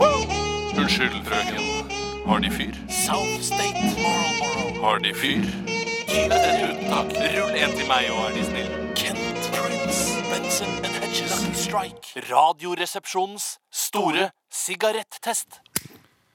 Unnskyld, drøgen. Har de fyr? South State Marlboro. Har de fyr? Uten takk. Rull en til meg òg, er de snill. Kent Prince. Benson and Hedges. Lucky Strike. Radioresepsjonens store sigarettest.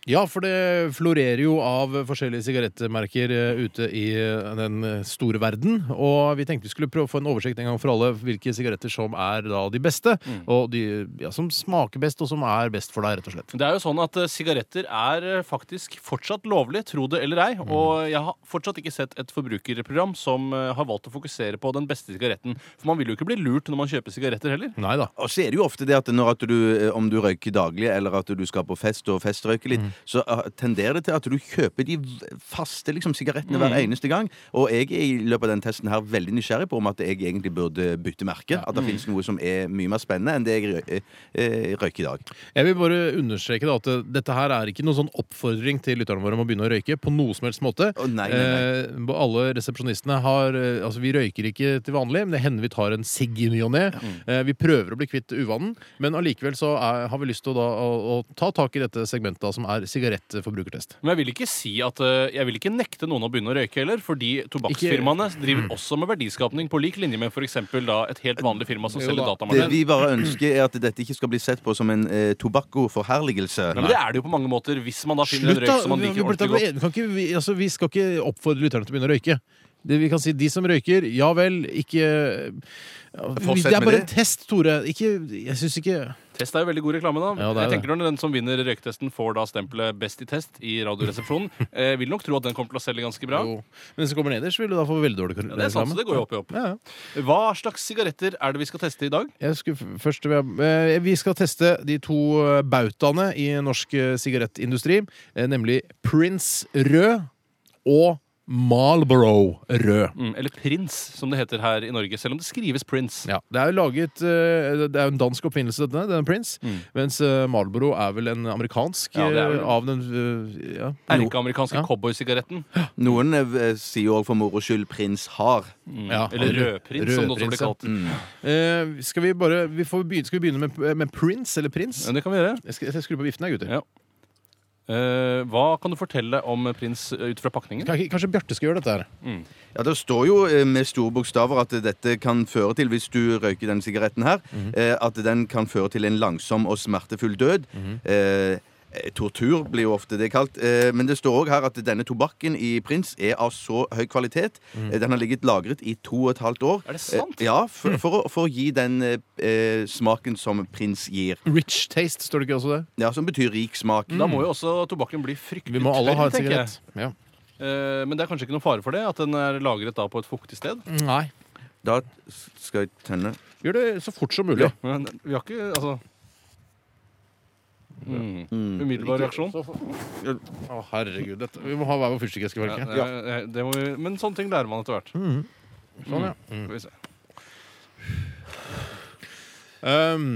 Ja, for det florerer jo av forskjellige sigarettmerker eh, ute i eh, den eh, store verden. Og vi tenkte vi skulle prøve å få en oversikt en gang for alle hvilke sigaretter som er da de beste, og de ja, som smaker best, og som er best for deg, rett og slett. Det er jo sånn at sigaretter er faktisk fortsatt lovlig, tro det eller ei. Og jeg har fortsatt ikke sett et forbrukerprogram som har valgt å fokusere på den beste sigaretten. For man vil jo ikke bli lurt når man kjøper sigaretter heller. Nei da. Og så er det jo ofte det at når at du, om du røyker daglig, eller at du skal på fest og festrøyke litt, så eh, tenderer det til at du kjøper de faste liksom, sigarettene hver eneste gang. Og jeg er i løpet av den testen her veldig nysgjerrig på om at jeg egentlig burde bytte merke. At det finnes noe som er mye mer spennende enn det jeg eh, røyker i dag. Jeg vil bare understreke da at eh, dette her er ikke noen sånn oppfordring til lytterne våre om å begynne å røyke på noe som helst måte. Oh, nei, nei, nei. Eh, alle resepsjonistene har eh, Altså, vi røyker ikke til vanlig, men det hender vi tar en sigg i ny og ne. Eh, vi prøver å bli kvitt uvanen, men allikevel så er, har vi lyst til å, da, å, å ta tak i dette segmentet da, som er sigarettforbrukertest. Men jeg vil ikke si at eh, Jeg vil ikke nekte noen å begynne å røyke heller, fordi tobakksfirmaene driver også med verdiskapning på lik linje med f.eks. et helt vanlig firma som selger da. Det vi bare ønsker, er at dette ikke skal bli sett på som en eh, tobakkoforherligelse. Men det er det jo på mange måter, hvis man da finner en Slutt, da! røyk som man Vi, liker vi, ordentlig godt. vi, kan ikke, vi, altså, vi skal ikke oppfordre lytterne til å begynne å røyke. Det, vi kan si de som røyker, ja vel, ikke ja, Fortsett Det er med bare det. en test, Tore. Ikke, jeg syns ikke Test er jo veldig god reklame, da. Ja, det er jeg tenker Når den som vinner røyketesten, får da stempelet 'Best i test' i Radioresepsjonen. Jeg vil nok tro at den kommer til å selge ganske bra. Jo. Men hvis den kommer nederst, vil du da få veldig dårlig Ja, det er sant, så det går jo opp i opp. Ja, ja. Hva slags sigaretter er det vi skal teste i dag? Jeg skulle f- først eh, Vi skal teste de to eh, bautaene i norsk eh, sigarettindustri, eh, nemlig Prince Rød og Marlboro Rød. Mm, eller Prins, som det heter her i Norge. Selv om det skrives Prince. Ja, Det er jo laget eh, Det er jo en dansk oppfinnelse, denne, denne Prince. Mm. Mens eh, Marlboro er vel en amerikansk Ja, det er vel- eh, av den ja. Erkeamerikanske Ja. cowboysigaretten. Noen sier jo òg for moro skyld 'prins har'. Mm. Ja, Eller rødprins, som det også blir kalt. ja. Eh, skal vi bare vi får begynne, Skal vi begynne med, med Prince, eller Prins? Det kan vi gjøre. Jeg skal, jeg skal skru på viften her, gutter. Ja. Eh, hva kan du fortelle om prins eh, ut fra pakningen? Kan- Kanskje Bjarte skal gjøre dette her. Ja, Det står jo eh, med store bokstaver at dette kan føre til, hvis du røyker den sigaretten her, eh, at den kan føre til en langsom og smertefull død. eh, eh, tortur blir jo ofte det kalt. Eh, men det står òg her at denne tobakken i Prins er av så høy kvalitet. Mm. den har ligget lagret i to og et halvt år. Er det sant? Eh, ja, for, for, å, for å gi den eh, eh, smaken som Prins gir. Rich taste, står det ikke også det? Ja, Som betyr rik smak. Da må jo også tobakken bli fryktelig Vi må alle ha en sigarett. Ja. Eh, men det er kanskje ikke noe fare for det? At den er lagret da på et fuktig sted? Nei. Da skal jeg tenne. Gjør det så fort som mulig. Men vi har ikke Altså mm. Umiddelbar reaksjon. Å, herregud. Dette. Vi må ha hver vår fyrstikkeske, Ja, jeg. eh, det må vi, men sånne ting lærer man etter hvert. Sånn, ja. Skal vi se. Um,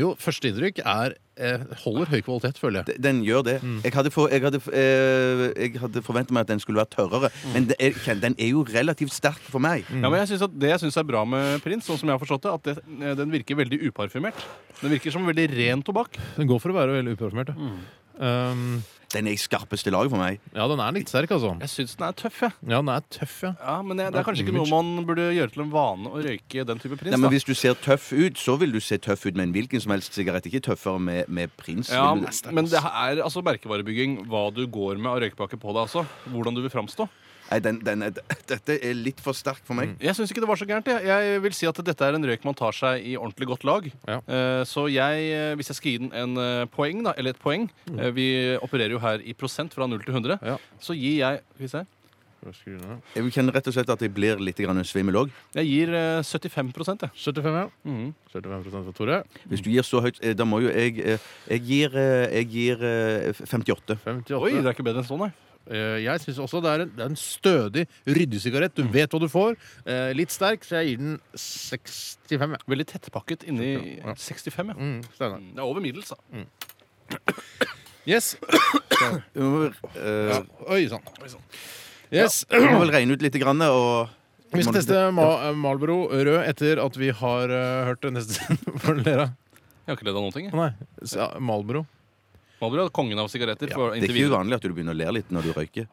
jo, førsteinntrykk er eh, holder høy kvalitet, føler jeg. Den gjør det. Jeg hadde, for, jeg hadde, eh, jeg hadde forventa meg at den skulle være tørrere, men det er, kjenn, den er jo relativt sterk for meg. Ja, men jeg synes at Det jeg syns er bra med Prins, sånn som jeg har forstått det, at det, eh, den virker veldig uparfymert. Den virker som veldig ren tobakk. Den går for å være veldig uparfymert. Ja. Um, Den er i skarpeste laget for meg. ja, den er litt sterk, altså. Jeg syns den er tøff, jeg. Ja, den er tøff, ja. Ja, men jeg, det er kanskje ikke noe man burde gjøre til en vane å røyke den type Prins. Nei, men da. Hvis du ser tøff ut, så vil du se tøff ut med en hvilken som helst sigarett. Ikke tøffere med, med prins. Ja, men det er altså merkevarebygging hva du går med av røykpakke på deg, altså. Hvordan du vil framstå. Nei, den, den er, dette er litt for sterkt for meg. Jeg syns ikke det var så gærent. Jeg. jeg vil si at dette er en røyk man tar seg i ordentlig godt lag. Ja. Eh, Så jeg, eh, hvis jeg skal gi den en eh, poeng, da, eller et poeng eh, Vi opererer jo her i prosent fra 0 til 100. Ja. Så gir jeg Skal vi se. Jeg skru? Jeg vil kjenne rett og slett at jeg blir litt grann svimmel òg. Jeg gir eh, 75 jeg. 75, ja. Mm. 75% for Tore. Hvis du gir så høyt, eh, da må jo jeg eh, Jeg gir, eh, jeg gir eh, 58. 58. Oi, det er ikke bedre enn sånn, nei. Eh, Jeg syns også det er, en, det er en stødig, ryddig sigarett. Du vet hva du får. Eh, litt sterk, så jeg gir den 65. Ja. Veldig tettpakket inni Ja. 65, ja. Mm, Steinar. Det er over middels, da. Yes. Vi må, eh, Ja. Oi sann. Yes. vi må vel regne ut litt, grann, og Vi skal teste Ma Malbro rød etter at vi har uh, hørt det neste dere. Jeg har ikke ledd av noen ting. jeg. Nei. Ja, Marlboro. Er kongen av sigaretter. for Det er ikke uvanlig at du begynner å le litt når du røyker.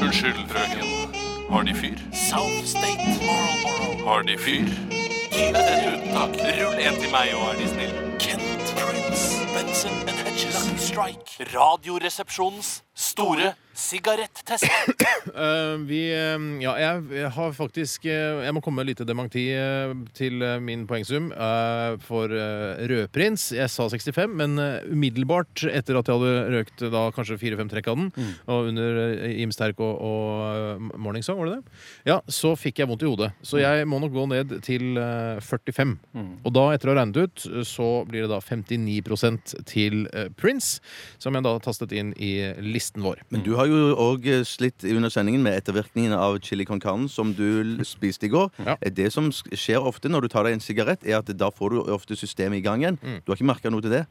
Unnskyld, frøken. Har De fyr? South State Marlboro. Har De fyr? Keep it uten takk. Rull en til meg, og er De snill. Kent Prince. Benson and Hedges. Strike. Radioresepsjonens store sigarettest. Uh, vi uh, Ja, jeg, jeg har faktisk uh, Jeg må komme med et lite dementi eh, til eh, min poengsum eh, for uh, Rødprins. Jeg sa 65, men eh, umiddelbart etter at jeg hadde røkt da kanskje fire-fem trekk av den, og under uh, Imsterk og, og eh, Morning var det det? Ja, så fikk jeg vondt i hodet. Så jeg må nok gå ned til eh, 45. Og da, etter å ha regnet ut, så blir det da 59 til eh, Prince, som jeg da tastet inn i listen vår. Men du har jo òg slitt under sendingen med ettervirkningene av chili con carne som du spiste i går. Ja. Eh, Det som skjer ofte når du tar deg en sigarett, er at da får du ofte systemet i gang igjen. Du har ikke merka noe til det?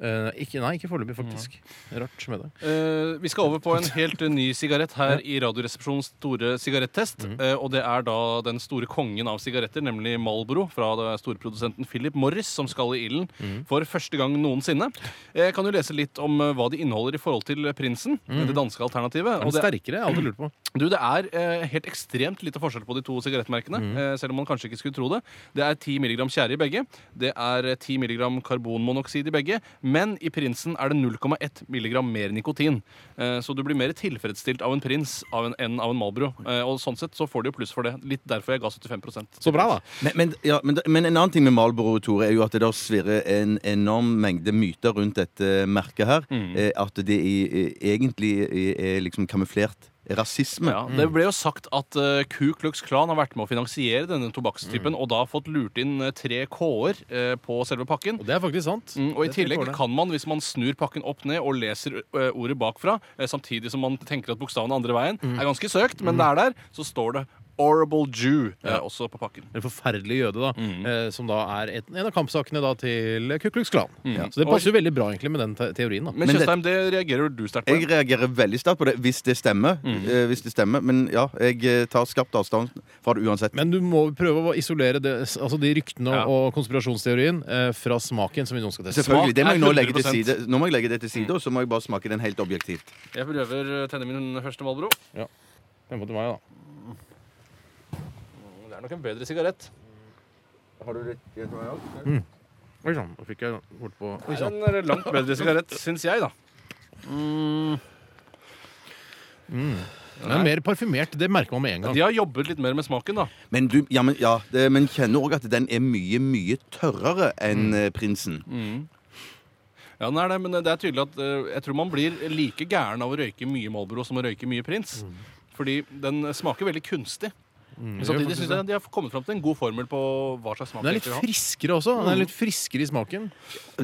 Eh, ikke, nei, ikke foreløpig, faktisk. Rart med det. Uh, vi skal over på en helt eh, ny sigarett her i Radioresepsjonens store sigarettest. Eh, og det er da den store kongen av sigaretter, nemlig Malboro, fra storprodusenten Philip Morris, som skal i ilden for første gang noensinne. Jeg kan jo lese litt om hva de inneholder i forhold til prinsen, det danske alternativet. Er den det, sterkere? Jeg har aldri lurt på. Du, det er eh, helt ekstremt lite forskjell på de to sigarettmerkene, eh, selv om man kanskje ikke skulle tro det. Det er 10 mg tjære i begge. Det er eh, 10 mg karbonmonoksid i begge. Men i prinsen er det 0,1 mg mer nikotin. Eh, så du blir mer tilfredsstilt av en prins av en, enn av en Malbro. Eh, og sånn sett så får du jo pluss for det. Litt derfor jeg ga 75% Så bra, da. Men, men, ja, men, men en annen ting med Malbro, Tore, er jo at det da svirrer en enorm mengde myter rundt dette merket her. Eh, At det i, egentlig er, er liksom kamuflert rasisme. Ja, det ble jo sagt at uh, Ku Klux Klan har vært med å finansiere denne tobakkstypen, og da fått lurt inn eh, tre K-er uh, på selve pakken. Og det er faktisk sant. Mm, og I tillegg kan man, hvis man snur pakken opp ned og leser uh, ordet bakfra, samtidig som man tenker at bokstavene andre veien Mm. er ganske søkt, men det er der, så står det 'Horrible Jew' eh, også på pakken. En forferdelig jøde, da. Mm. Eh, som da er et, en av kampsakene da til Ku Klux Klan. Mm. Så det passer jo veldig bra egentlig med den te teorien. da Men, Men det- det reagerer du sterkt på. Jeg reagerer veldig sterkt på det, hvis det stemmer. Eh, hvis det stemmer. Men ja, jeg eh, tar skarpt avstand fra det uansett. Men du må prøve å isolere det, altså de ryktene Ja. og konspirasjonsteorien eh, fra smaken som vi nå skal teste. Selvfølgelig, Det må jeg nå legge til side. Nå må jeg legge det til side, og så må jeg bare smake den helt objektivt. Jeg prøver å tenne min første Marlboro. Den må til meg, da. Er nok en bedre sigarett. Har du litt Oi sann, nå fikk jeg bort på Oi Det sann. er en langt bedre sigarett, syns jeg, da. Mm, Den er mer parfymert. Det merker man med en gang. de har jobbet litt mer med smaken, da. Men du ja, men, ja, det, men kjenner òg at den er mye, mye tørrere enn mm. prinsen. Ja, den er det, men det er tydelig at eh, jeg tror man blir like gæren av å røyke mye Malbro som å røyke mye Prins. Fordi den smaker veldig kunstig. Men samtidig syns jeg de har kommet fram til en god formel på hva slags smak Den er litt friskere også. Den er litt friskere i smaken.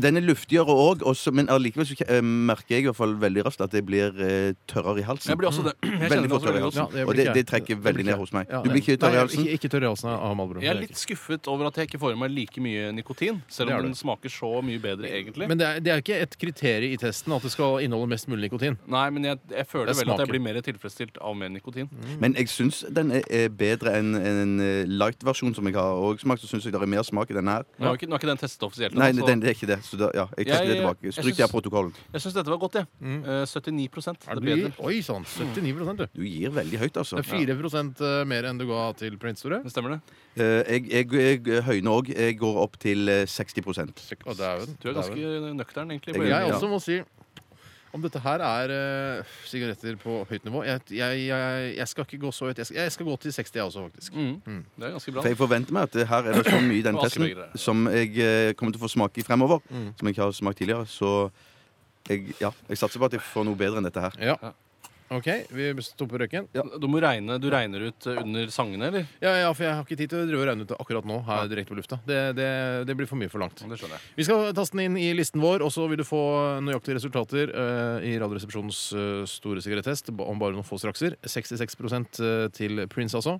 Den er luftigere òg, men allikevel så eh, merker jeg i hvert fall veldig raskt at det blir eh, tørrere i halsen. Jeg blir også det. Jeg Veldig fort tørr i halsen. Ja, det og det, det trekker veldig ned hos meg. Ja, Du blir ikke tørr i halsen? Ikke, ikke tørr i halsen av Malbro. Jeg er litt skuffet over at jeg ikke får i meg like mye nikotin, selv om den smaker så mye bedre, egentlig. Men det er, det er ikke et kriterium i testen at det skal inneholde mest mulig nikotin. Nei, men jeg, jeg føler Det vel at jeg blir mer tilfredsstilt av mer nikotin. Men jeg syns den er, er bedre enn en eh, light-versjon som jeg har òg smakt. Så syns jeg det er mer smak i denne her. Nå er ikke, nå er ikke den testet offisielt. Nei, den, det er ikke det. Så da, ja, jeg trekker det tilbake. Stryk det av protokollen. Jeg syns dette var godt, jeg. Eh, 79 Er det bedre. oi sann, 79 du. Du gir veldig høyt, altså. Det er 4% mer enn du ga til Prince Store. Det stemmer det. Eh, jeg, jeg, jeg høyner òg. Jeg går opp til eh, 60 Å, dæven. Du er ganske nøktern, egentlig. Jeg- Jeg også må si om dette her er uh, sigaretter på høyt nivå jeg, jeg, jeg, jeg skal ikke gå så høyt. Jeg skal, gå til 60, jeg også, faktisk. Mm. Det er ganske bra. For jeg forventer meg at det her er det så mye i den testen som jeg eh, kommer til å få smake i fremover. Mm. Som jeg ikke har smakt tidligere. Så jeg, ja, jeg satser på at jeg får noe bedre enn dette her. Ja. Ja. OK, vi stopper røyken. Du må regne, du regner ut eh, under sangene, eller? Ja, ja, for jeg har ikke tid til å drive og regne ut det akkurat nå. her direkte på lufta. Det, det, det blir for mye for langt. Det skjønner jeg. Vi skal taste den inn i listen vår, og så vil du få nøyaktige resultater uh, i Radioresepsjonens uh, store sigarettest om bare noen få strakser. 66% til Prince, altså.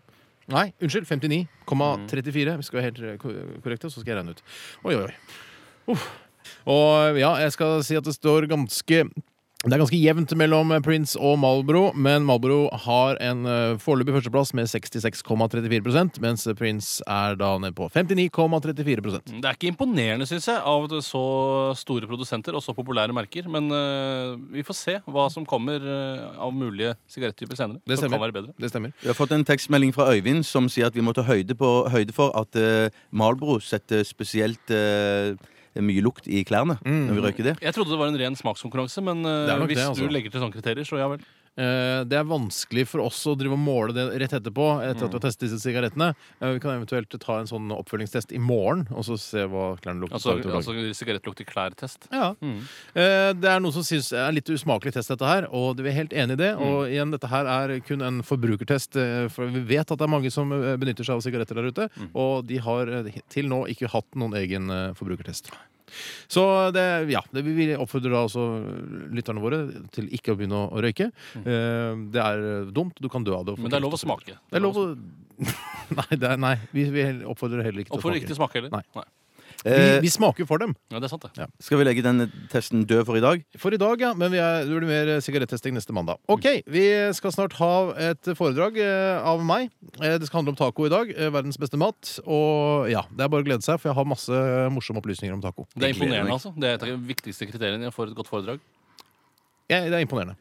Nei, unnskyld. 59,34. Vi skal være helt korrekte, så skal jeg regne ut. Oi, oi, oi. Uh. Og ja, jeg skal si at det står ganske Det er ganske jevnt mellom Prince og Malbro, men Malbro har en uh, foreløpig førsteplass med 66,34% mens Prince er da nede på 59,34% Det er ikke imponerende, syns jeg, av så store produsenter og så populære merker. Men uh, vi får se hva som kommer eh, av mulige sigarettyper senere. Det stemmer. kan være bedre. Det stemmer. Vi har fått en tekstmelding fra Øyvind som sier at vi må ta høyde, på, høyde for at uh, Malbro setter spesielt eh, mye lukt i klærne når vi røyker det. Jeg trodde det var en ren smakskonkurranse, men eh, hvis det, altså. du legger til sånne kriterier, så ja vel. Eh, Det er vanskelig for oss å drive og måle det rett etterpå, etter at vi har testet disse sigarettene. Eh, Vi kan eventuelt ta en sånn oppfølgingstest i morgen, og så se hva klærne lukter. Altså, altså sigarettlukter klær-test? Ja. Mm. Det er noen som syns det er litt usmakelig test, dette her, og vi er helt enig i det. Og igjen, dette her er kun en forbrukertest, eh, for vi vet at det er mange som eh, benytter seg av sigaretter der ute, og de har eh, til nå ikke hatt noen egen eh, forbrukertest. Så det, ja, det vi oppfordrer da også lytterne våre til ikke å begynne å, å røyke. Eh, Det er dumt, du kan dø av det. Men det er lov å smake. Det er lov å Nei, det er, nei vi, vi oppfordrer heller ikke til å smake. Oppfordrer ikke til å smake heller? Nei. Eh, Vi, vi smaker jo for dem. Ja, det er sant, det. skal vi legge den testen død for i dag? For i dag, ja. Men vi er, det blir mer sigarettesting neste mandag. OK, vi skal snart ha et foredrag eh, av meg. Eh, det skal handle om taco i dag. Eh, verdens beste mat. Og ja, det er bare å glede seg, for jeg har masse morsomme opplysninger om taco. Det er imponerende, altså. Det er et av de viktigste kriteriene for et godt foredrag. Ja, det er imponerende.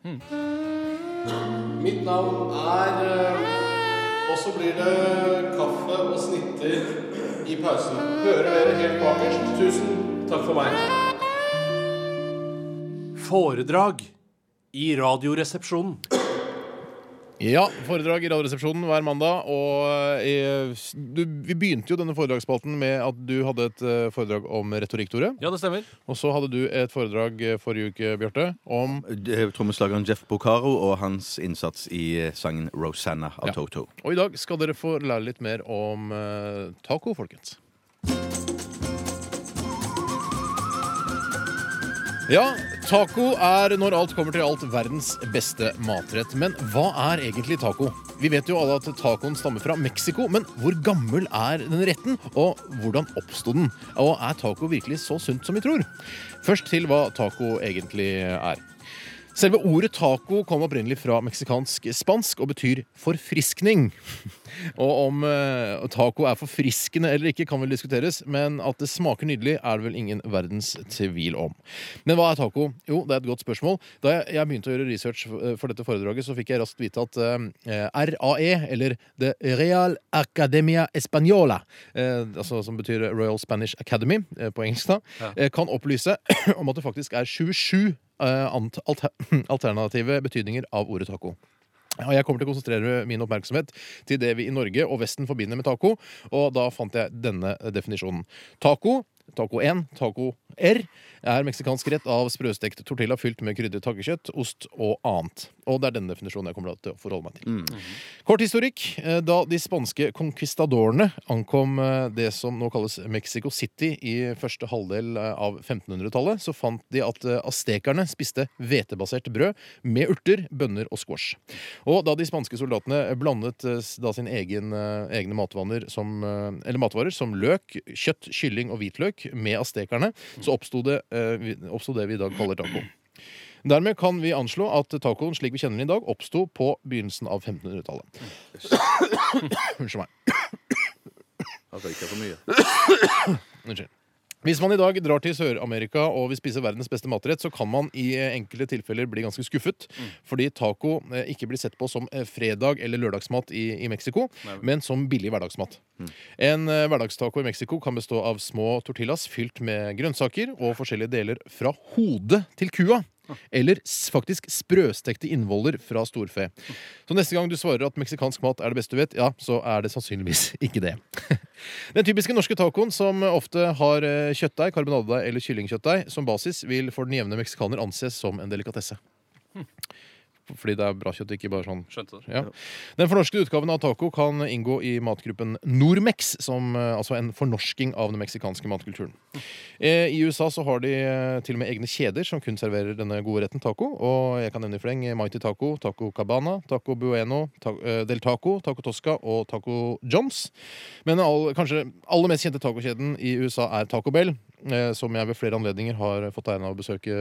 Mitt navn er Og så blir det kaffe og snitter i pausen. Hører dere helt bakerst? Tusen takk for meg. Foredrag i Radioresepsjonen. Ja, foredrag i Radioresepsjonen hver mandag. Og eh, du, vi begynte jo denne foredragsspalten med at du hadde et eh, foredrag om retorikk, Tore. Ja, det stemmer. Og så hadde du et foredrag eh, forrige uke, Bjarte, om Trommeslageren Jeff Bocaro og hans innsats i sangen 'Rosanna' av Ja. Toto. Og i dag skal dere få lære litt mer om eh, taco, folkens. Ja, taco er når alt kommer til alt verdens beste matrett. Men hva er egentlig taco? Vi vet jo alle at tacoen stammer fra Mexico, men hvor gammel er den retten? Og hvordan oppsto den? Og er taco virkelig så sunt som vi tror? Først til hva taco egentlig er. Selve ordet taco kom opprinnelig fra meksikansk-spansk og betyr forfriskning. Og om eh, taco er forfriskende eller ikke, kan vel diskuteres, men at det smaker nydelig, er det vel ingen verdens tvil om. Men hva er taco? Jo, det er et godt spørsmål. Da jeg, jeg begynte å gjøre research for, for dette foredraget, så fikk jeg raskt vite at eh, RAE, eller The Real Academia Española, eh, altså, som betyr Royal Spanish Academy eh, på engelsk, da, eh, kan opplyse om at det faktisk er 27 eh, ant- alter alternative betydninger av ordet taco. Og Jeg kommer til å konsentrere min oppmerksomhet til det vi i Norge og Vesten forbinder med taco, og da fant jeg denne definisjonen. Taco, taco 1, taco R, er meksikansk rett av sprøstekt tortilla fylt med krydret takkekjøtt, ost og annet. Og det er denne definisjonen jeg kommer til å forholde meg til. Kort historikk. Eh, Da de spanske conquistadorene ankom eh, det som nå kalles Mexico City i første halvdel eh, av 1500-tallet, så fant de at aztekerne spiste hvetebasert brød med urter, bønner og squash. Og da de spanske soldatene blandet da sine egen, egne matvaner som, eller matvarer som løk, kjøtt, kylling og hvitløk med aztekerne, så oppsto det, eh, det vi i dag kaller taco. Dermed kan vi anslå at tacoen slik vi kjenner den i dag, oppsto på begynnelsen av 1500-tallet. Unnskyld meg. Har ikke for mye. Unnskyld. Hvis man i dag drar til Sør-Amerika og vil spise verdens beste matrett, så kan man i eh, enkelte tilfeller bli ganske skuffet. Fordi taco eh, ikke blir sett på som eh, fredag- eller lørdagsmat i, i Mexico, men som billig hverdagsmat. En eh, hverdagstaco i Mexico kan bestå av små tortillas fylt med grønnsaker og forskjellige deler fra hodet til kua. Eller faktisk sprøstekte innvoller fra storfe. Så neste gang du svarer at meksikansk mat er det beste du vet, ja, så er det sannsynligvis ikke det. Den typiske norske tacoen, som ofte har eh, kjøttdeig, karbonadedeig eller kyllingkjøttdeig som basis, vil for den jevne meksikaner anses som en delikatesse. Fordi det er bra kjøtt, ikke bare sånn Skjønte det. ja. Den fornorskede utgaven av taco kan inngå i matgruppen Normex, som eh, altså en fornorsking av den meksikanske matkulturen. Eh, I USA så har de eh, til og med egne kjeder som kun serverer denne gode retten taco. Og jeg kan nevne i fleng Mighty Taco, Taco Cabana, Taco Bueno, ta Del Taco, Taco Tosca og Taco Johns. Men all, kanskje aller mest kjente tacokjeden i USA er Taco Bell. Eh, som jeg ved flere anledninger har fått æren av å besøke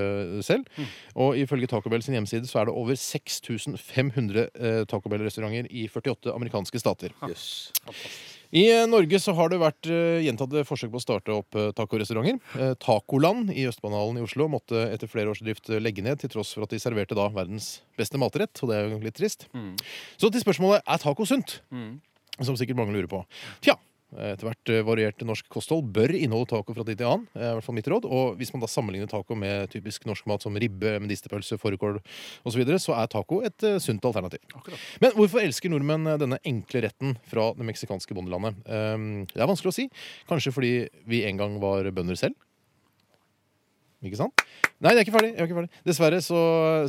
selv. selv. Og ifølge Taco Bell sin hjemmeside så er det over 6500 eh, Taco Bell-restauranter i 48 amerikanske stater. I eh, Norge så har det vært eh, gjentatte forsøk på å starte opp eh, tacorestauranter. Eh, Tacoland i Østbanalen i Oslo måtte etter flere års drift eh, legge ned, til tross for at de serverte da verdens beste matrett. Og det er jo litt trist. Så til spørsmålet er taco sunt? Som sikkert mange lurer på. Tja. Etter hvert eh, variert norsk kosthold bør inneholde taco fra tid til annen. er i hvert fall mitt råd. Og hvis man da sammenligner taco med typisk norsk mat som ribbe, medisterpølse, fårikål osv., så, videre, så er taco et uh, sunt alternativ. Men hvorfor elsker nordmenn eh, denne enkle retten fra det meksikanske bondelandet? Um, det er vanskelig å si. Kanskje fordi vi en gang var bønder selv? Ikke sant? Nei, jeg er ikke ferdig. Jeg er ikke ferdig. Dessverre så,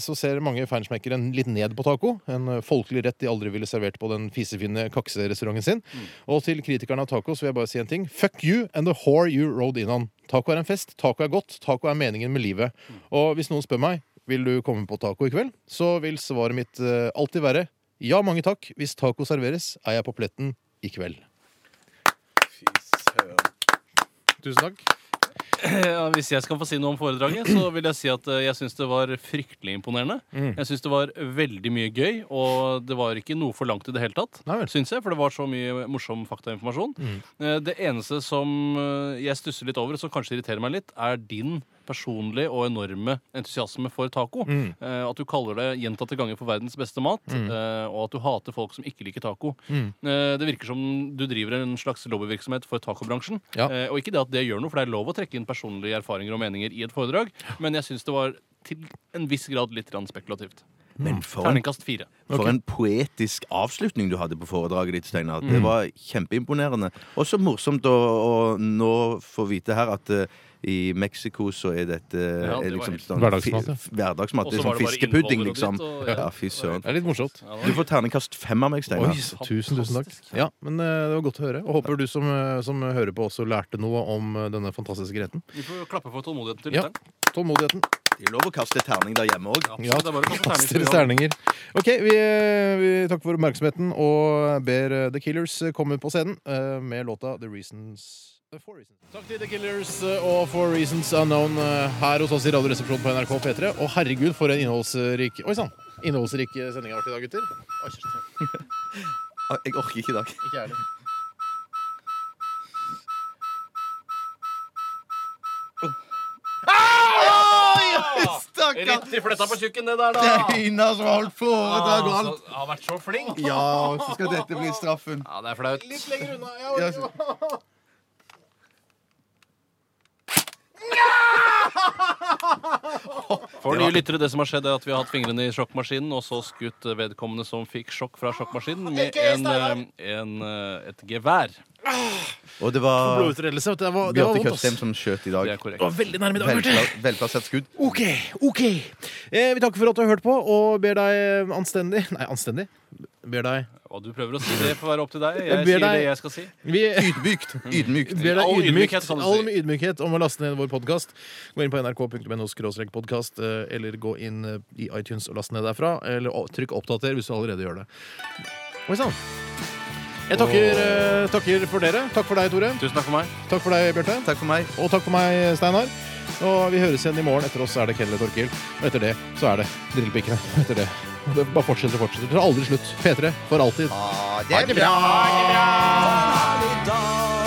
så ser mange feinschmeckere litt ned på taco. En eh, folkelig rett de aldri ville servert på den fisefine kakserestauranten sin. Og til kritikerne av taco så vil jeg bare si en ting. Fuck you and the whore you rode in on. Taco er en fest, taco er godt, taco er meningen med livet. Og hvis noen spør meg vil du komme på taco i kveld, så vil svaret mitt uh, alltid være ja, mange takk. Hvis taco serveres, er jeg på pletten i kveld. Tusen takk. Ja, hvis jeg skal få si noe om foredraget, så vil jeg si at eh, jeg syns det var fryktelig imponerende. Mm. Jeg syns det var veldig mye gøy, og det var ikke noe for langt i det hele tatt. Nei vel. Syns jeg, For det var så mye morsom faktainformasjon. Mm. Eh, Det eneste som eh, jeg stusser litt over, som kanskje irriterer meg litt, er din personlige og enorme entusiasme for taco. Mm. Eh, At du kaller det gjentatte ganger for verdens beste mat, eh, og at du hater folk som ikke liker taco. Mm. Eh, Det virker som du driver en slags lobbyvirksomhet for tacobransjen. Ja. Eh, Og ikke det at det gjør noe, for det er lov å trekke inn personlige erfaringer og meninger i et foredrag, men jeg syns det var til en viss grad litt spekulativt. Men for en, Terningkast fire. for en poetisk avslutning du hadde på foredraget ditt, Steinar. Det var kjempeimponerende. Og så morsomt å, å nå få vite her at eh, i Mexico så er dette Ja, det er var liksom helt- sånn Hverdagsmat, ja. fi- Hverdagsmat. Det er sånn fiskepudding, liksom. Ja, fy søren. Det er litt morsomt. Du får terningkast fem av meg, Steinar. Oi, så tusen, tusen takk. Ja, men eh, det var godt å høre. Og håper du som, eh, som hører på, også lærte noe om eh, denne fantastiske retten. Vi får klappe for tålmodigheten til Ja. lytteren. Tålmodigheten. Det er lov å kaste terning der hjemme òg. Ja, det er bare å kaste så terninger. OK, vi, eh, vi takker for oppmerksomheten og ber eh, The Killers komme på scenen eh, med låta The Reasons eh, For Reasons. Takk til The Killers eh, og For Reasons Unknown eh, her hos oss i Radioresepsjonen på NRK P3. Og herregud, for en innholdsrik Oi sann! Innholdsrik eh, sending har vært i dag, gutter. Oi. Jeg orker ikke i dag. Ikke jeg heller. Stakkar! Rett i fletta på tjukken, det der, da! Ina som har holdt foredrag og alt. Har vært så flink. Ja, så skal dette bli straffen. Ja, det er flaut. Litt lenger unna. Ja, Ja, så- For nye lyttere, det som har skjedd er at vi har hatt fingrene i sjokkmaskinen, og så skutt vedkommende som fikk sjokk fra sjokkmaskinen, med en, eh, en, eh, et gevær. Og det var Blodutredelse. Det var, det var Bjarte vondt, Tjøstheim ass. som skjøt i Det dag. er korrekt. Det var veldig nærme i dag, Bjarte. Velpla- Velplassert skudd. OK, OK. Eh, vi takker for at du har hørt på, og ber deg anstendig Nei, anstendig. Ber deg Hva du prøver å si det får være opp til deg. Jeg Jeg ber sier deg- det jeg skal si. Vi Ydmykt. Ydmykt. ber deg All ydmykt, ydmykhet, du all ydmykhet om å laste ned vår podkast. Gå inn på nrk.no podkast, eller gå inn eh, i iTunes og laste ned derfra. Eller å- trykk 'oppdater' hvis du allerede gjør det. Oi sann. Jeg takker, eh, takker for dere. Takk for deg, Tore. Tusen takk for meg. Takk for deg, Bjarte. Takk for meg. Og takk for meg, Steinar. Og vi høres igjen i morgen. Etter oss er det Kelle Torkil. Og etter det så er det Drillpikkene. Etter det. Det bare fortsetter og fortsetter. Det tar aldri slutt. P3 for alltid. Ha det bra. Ha det dag.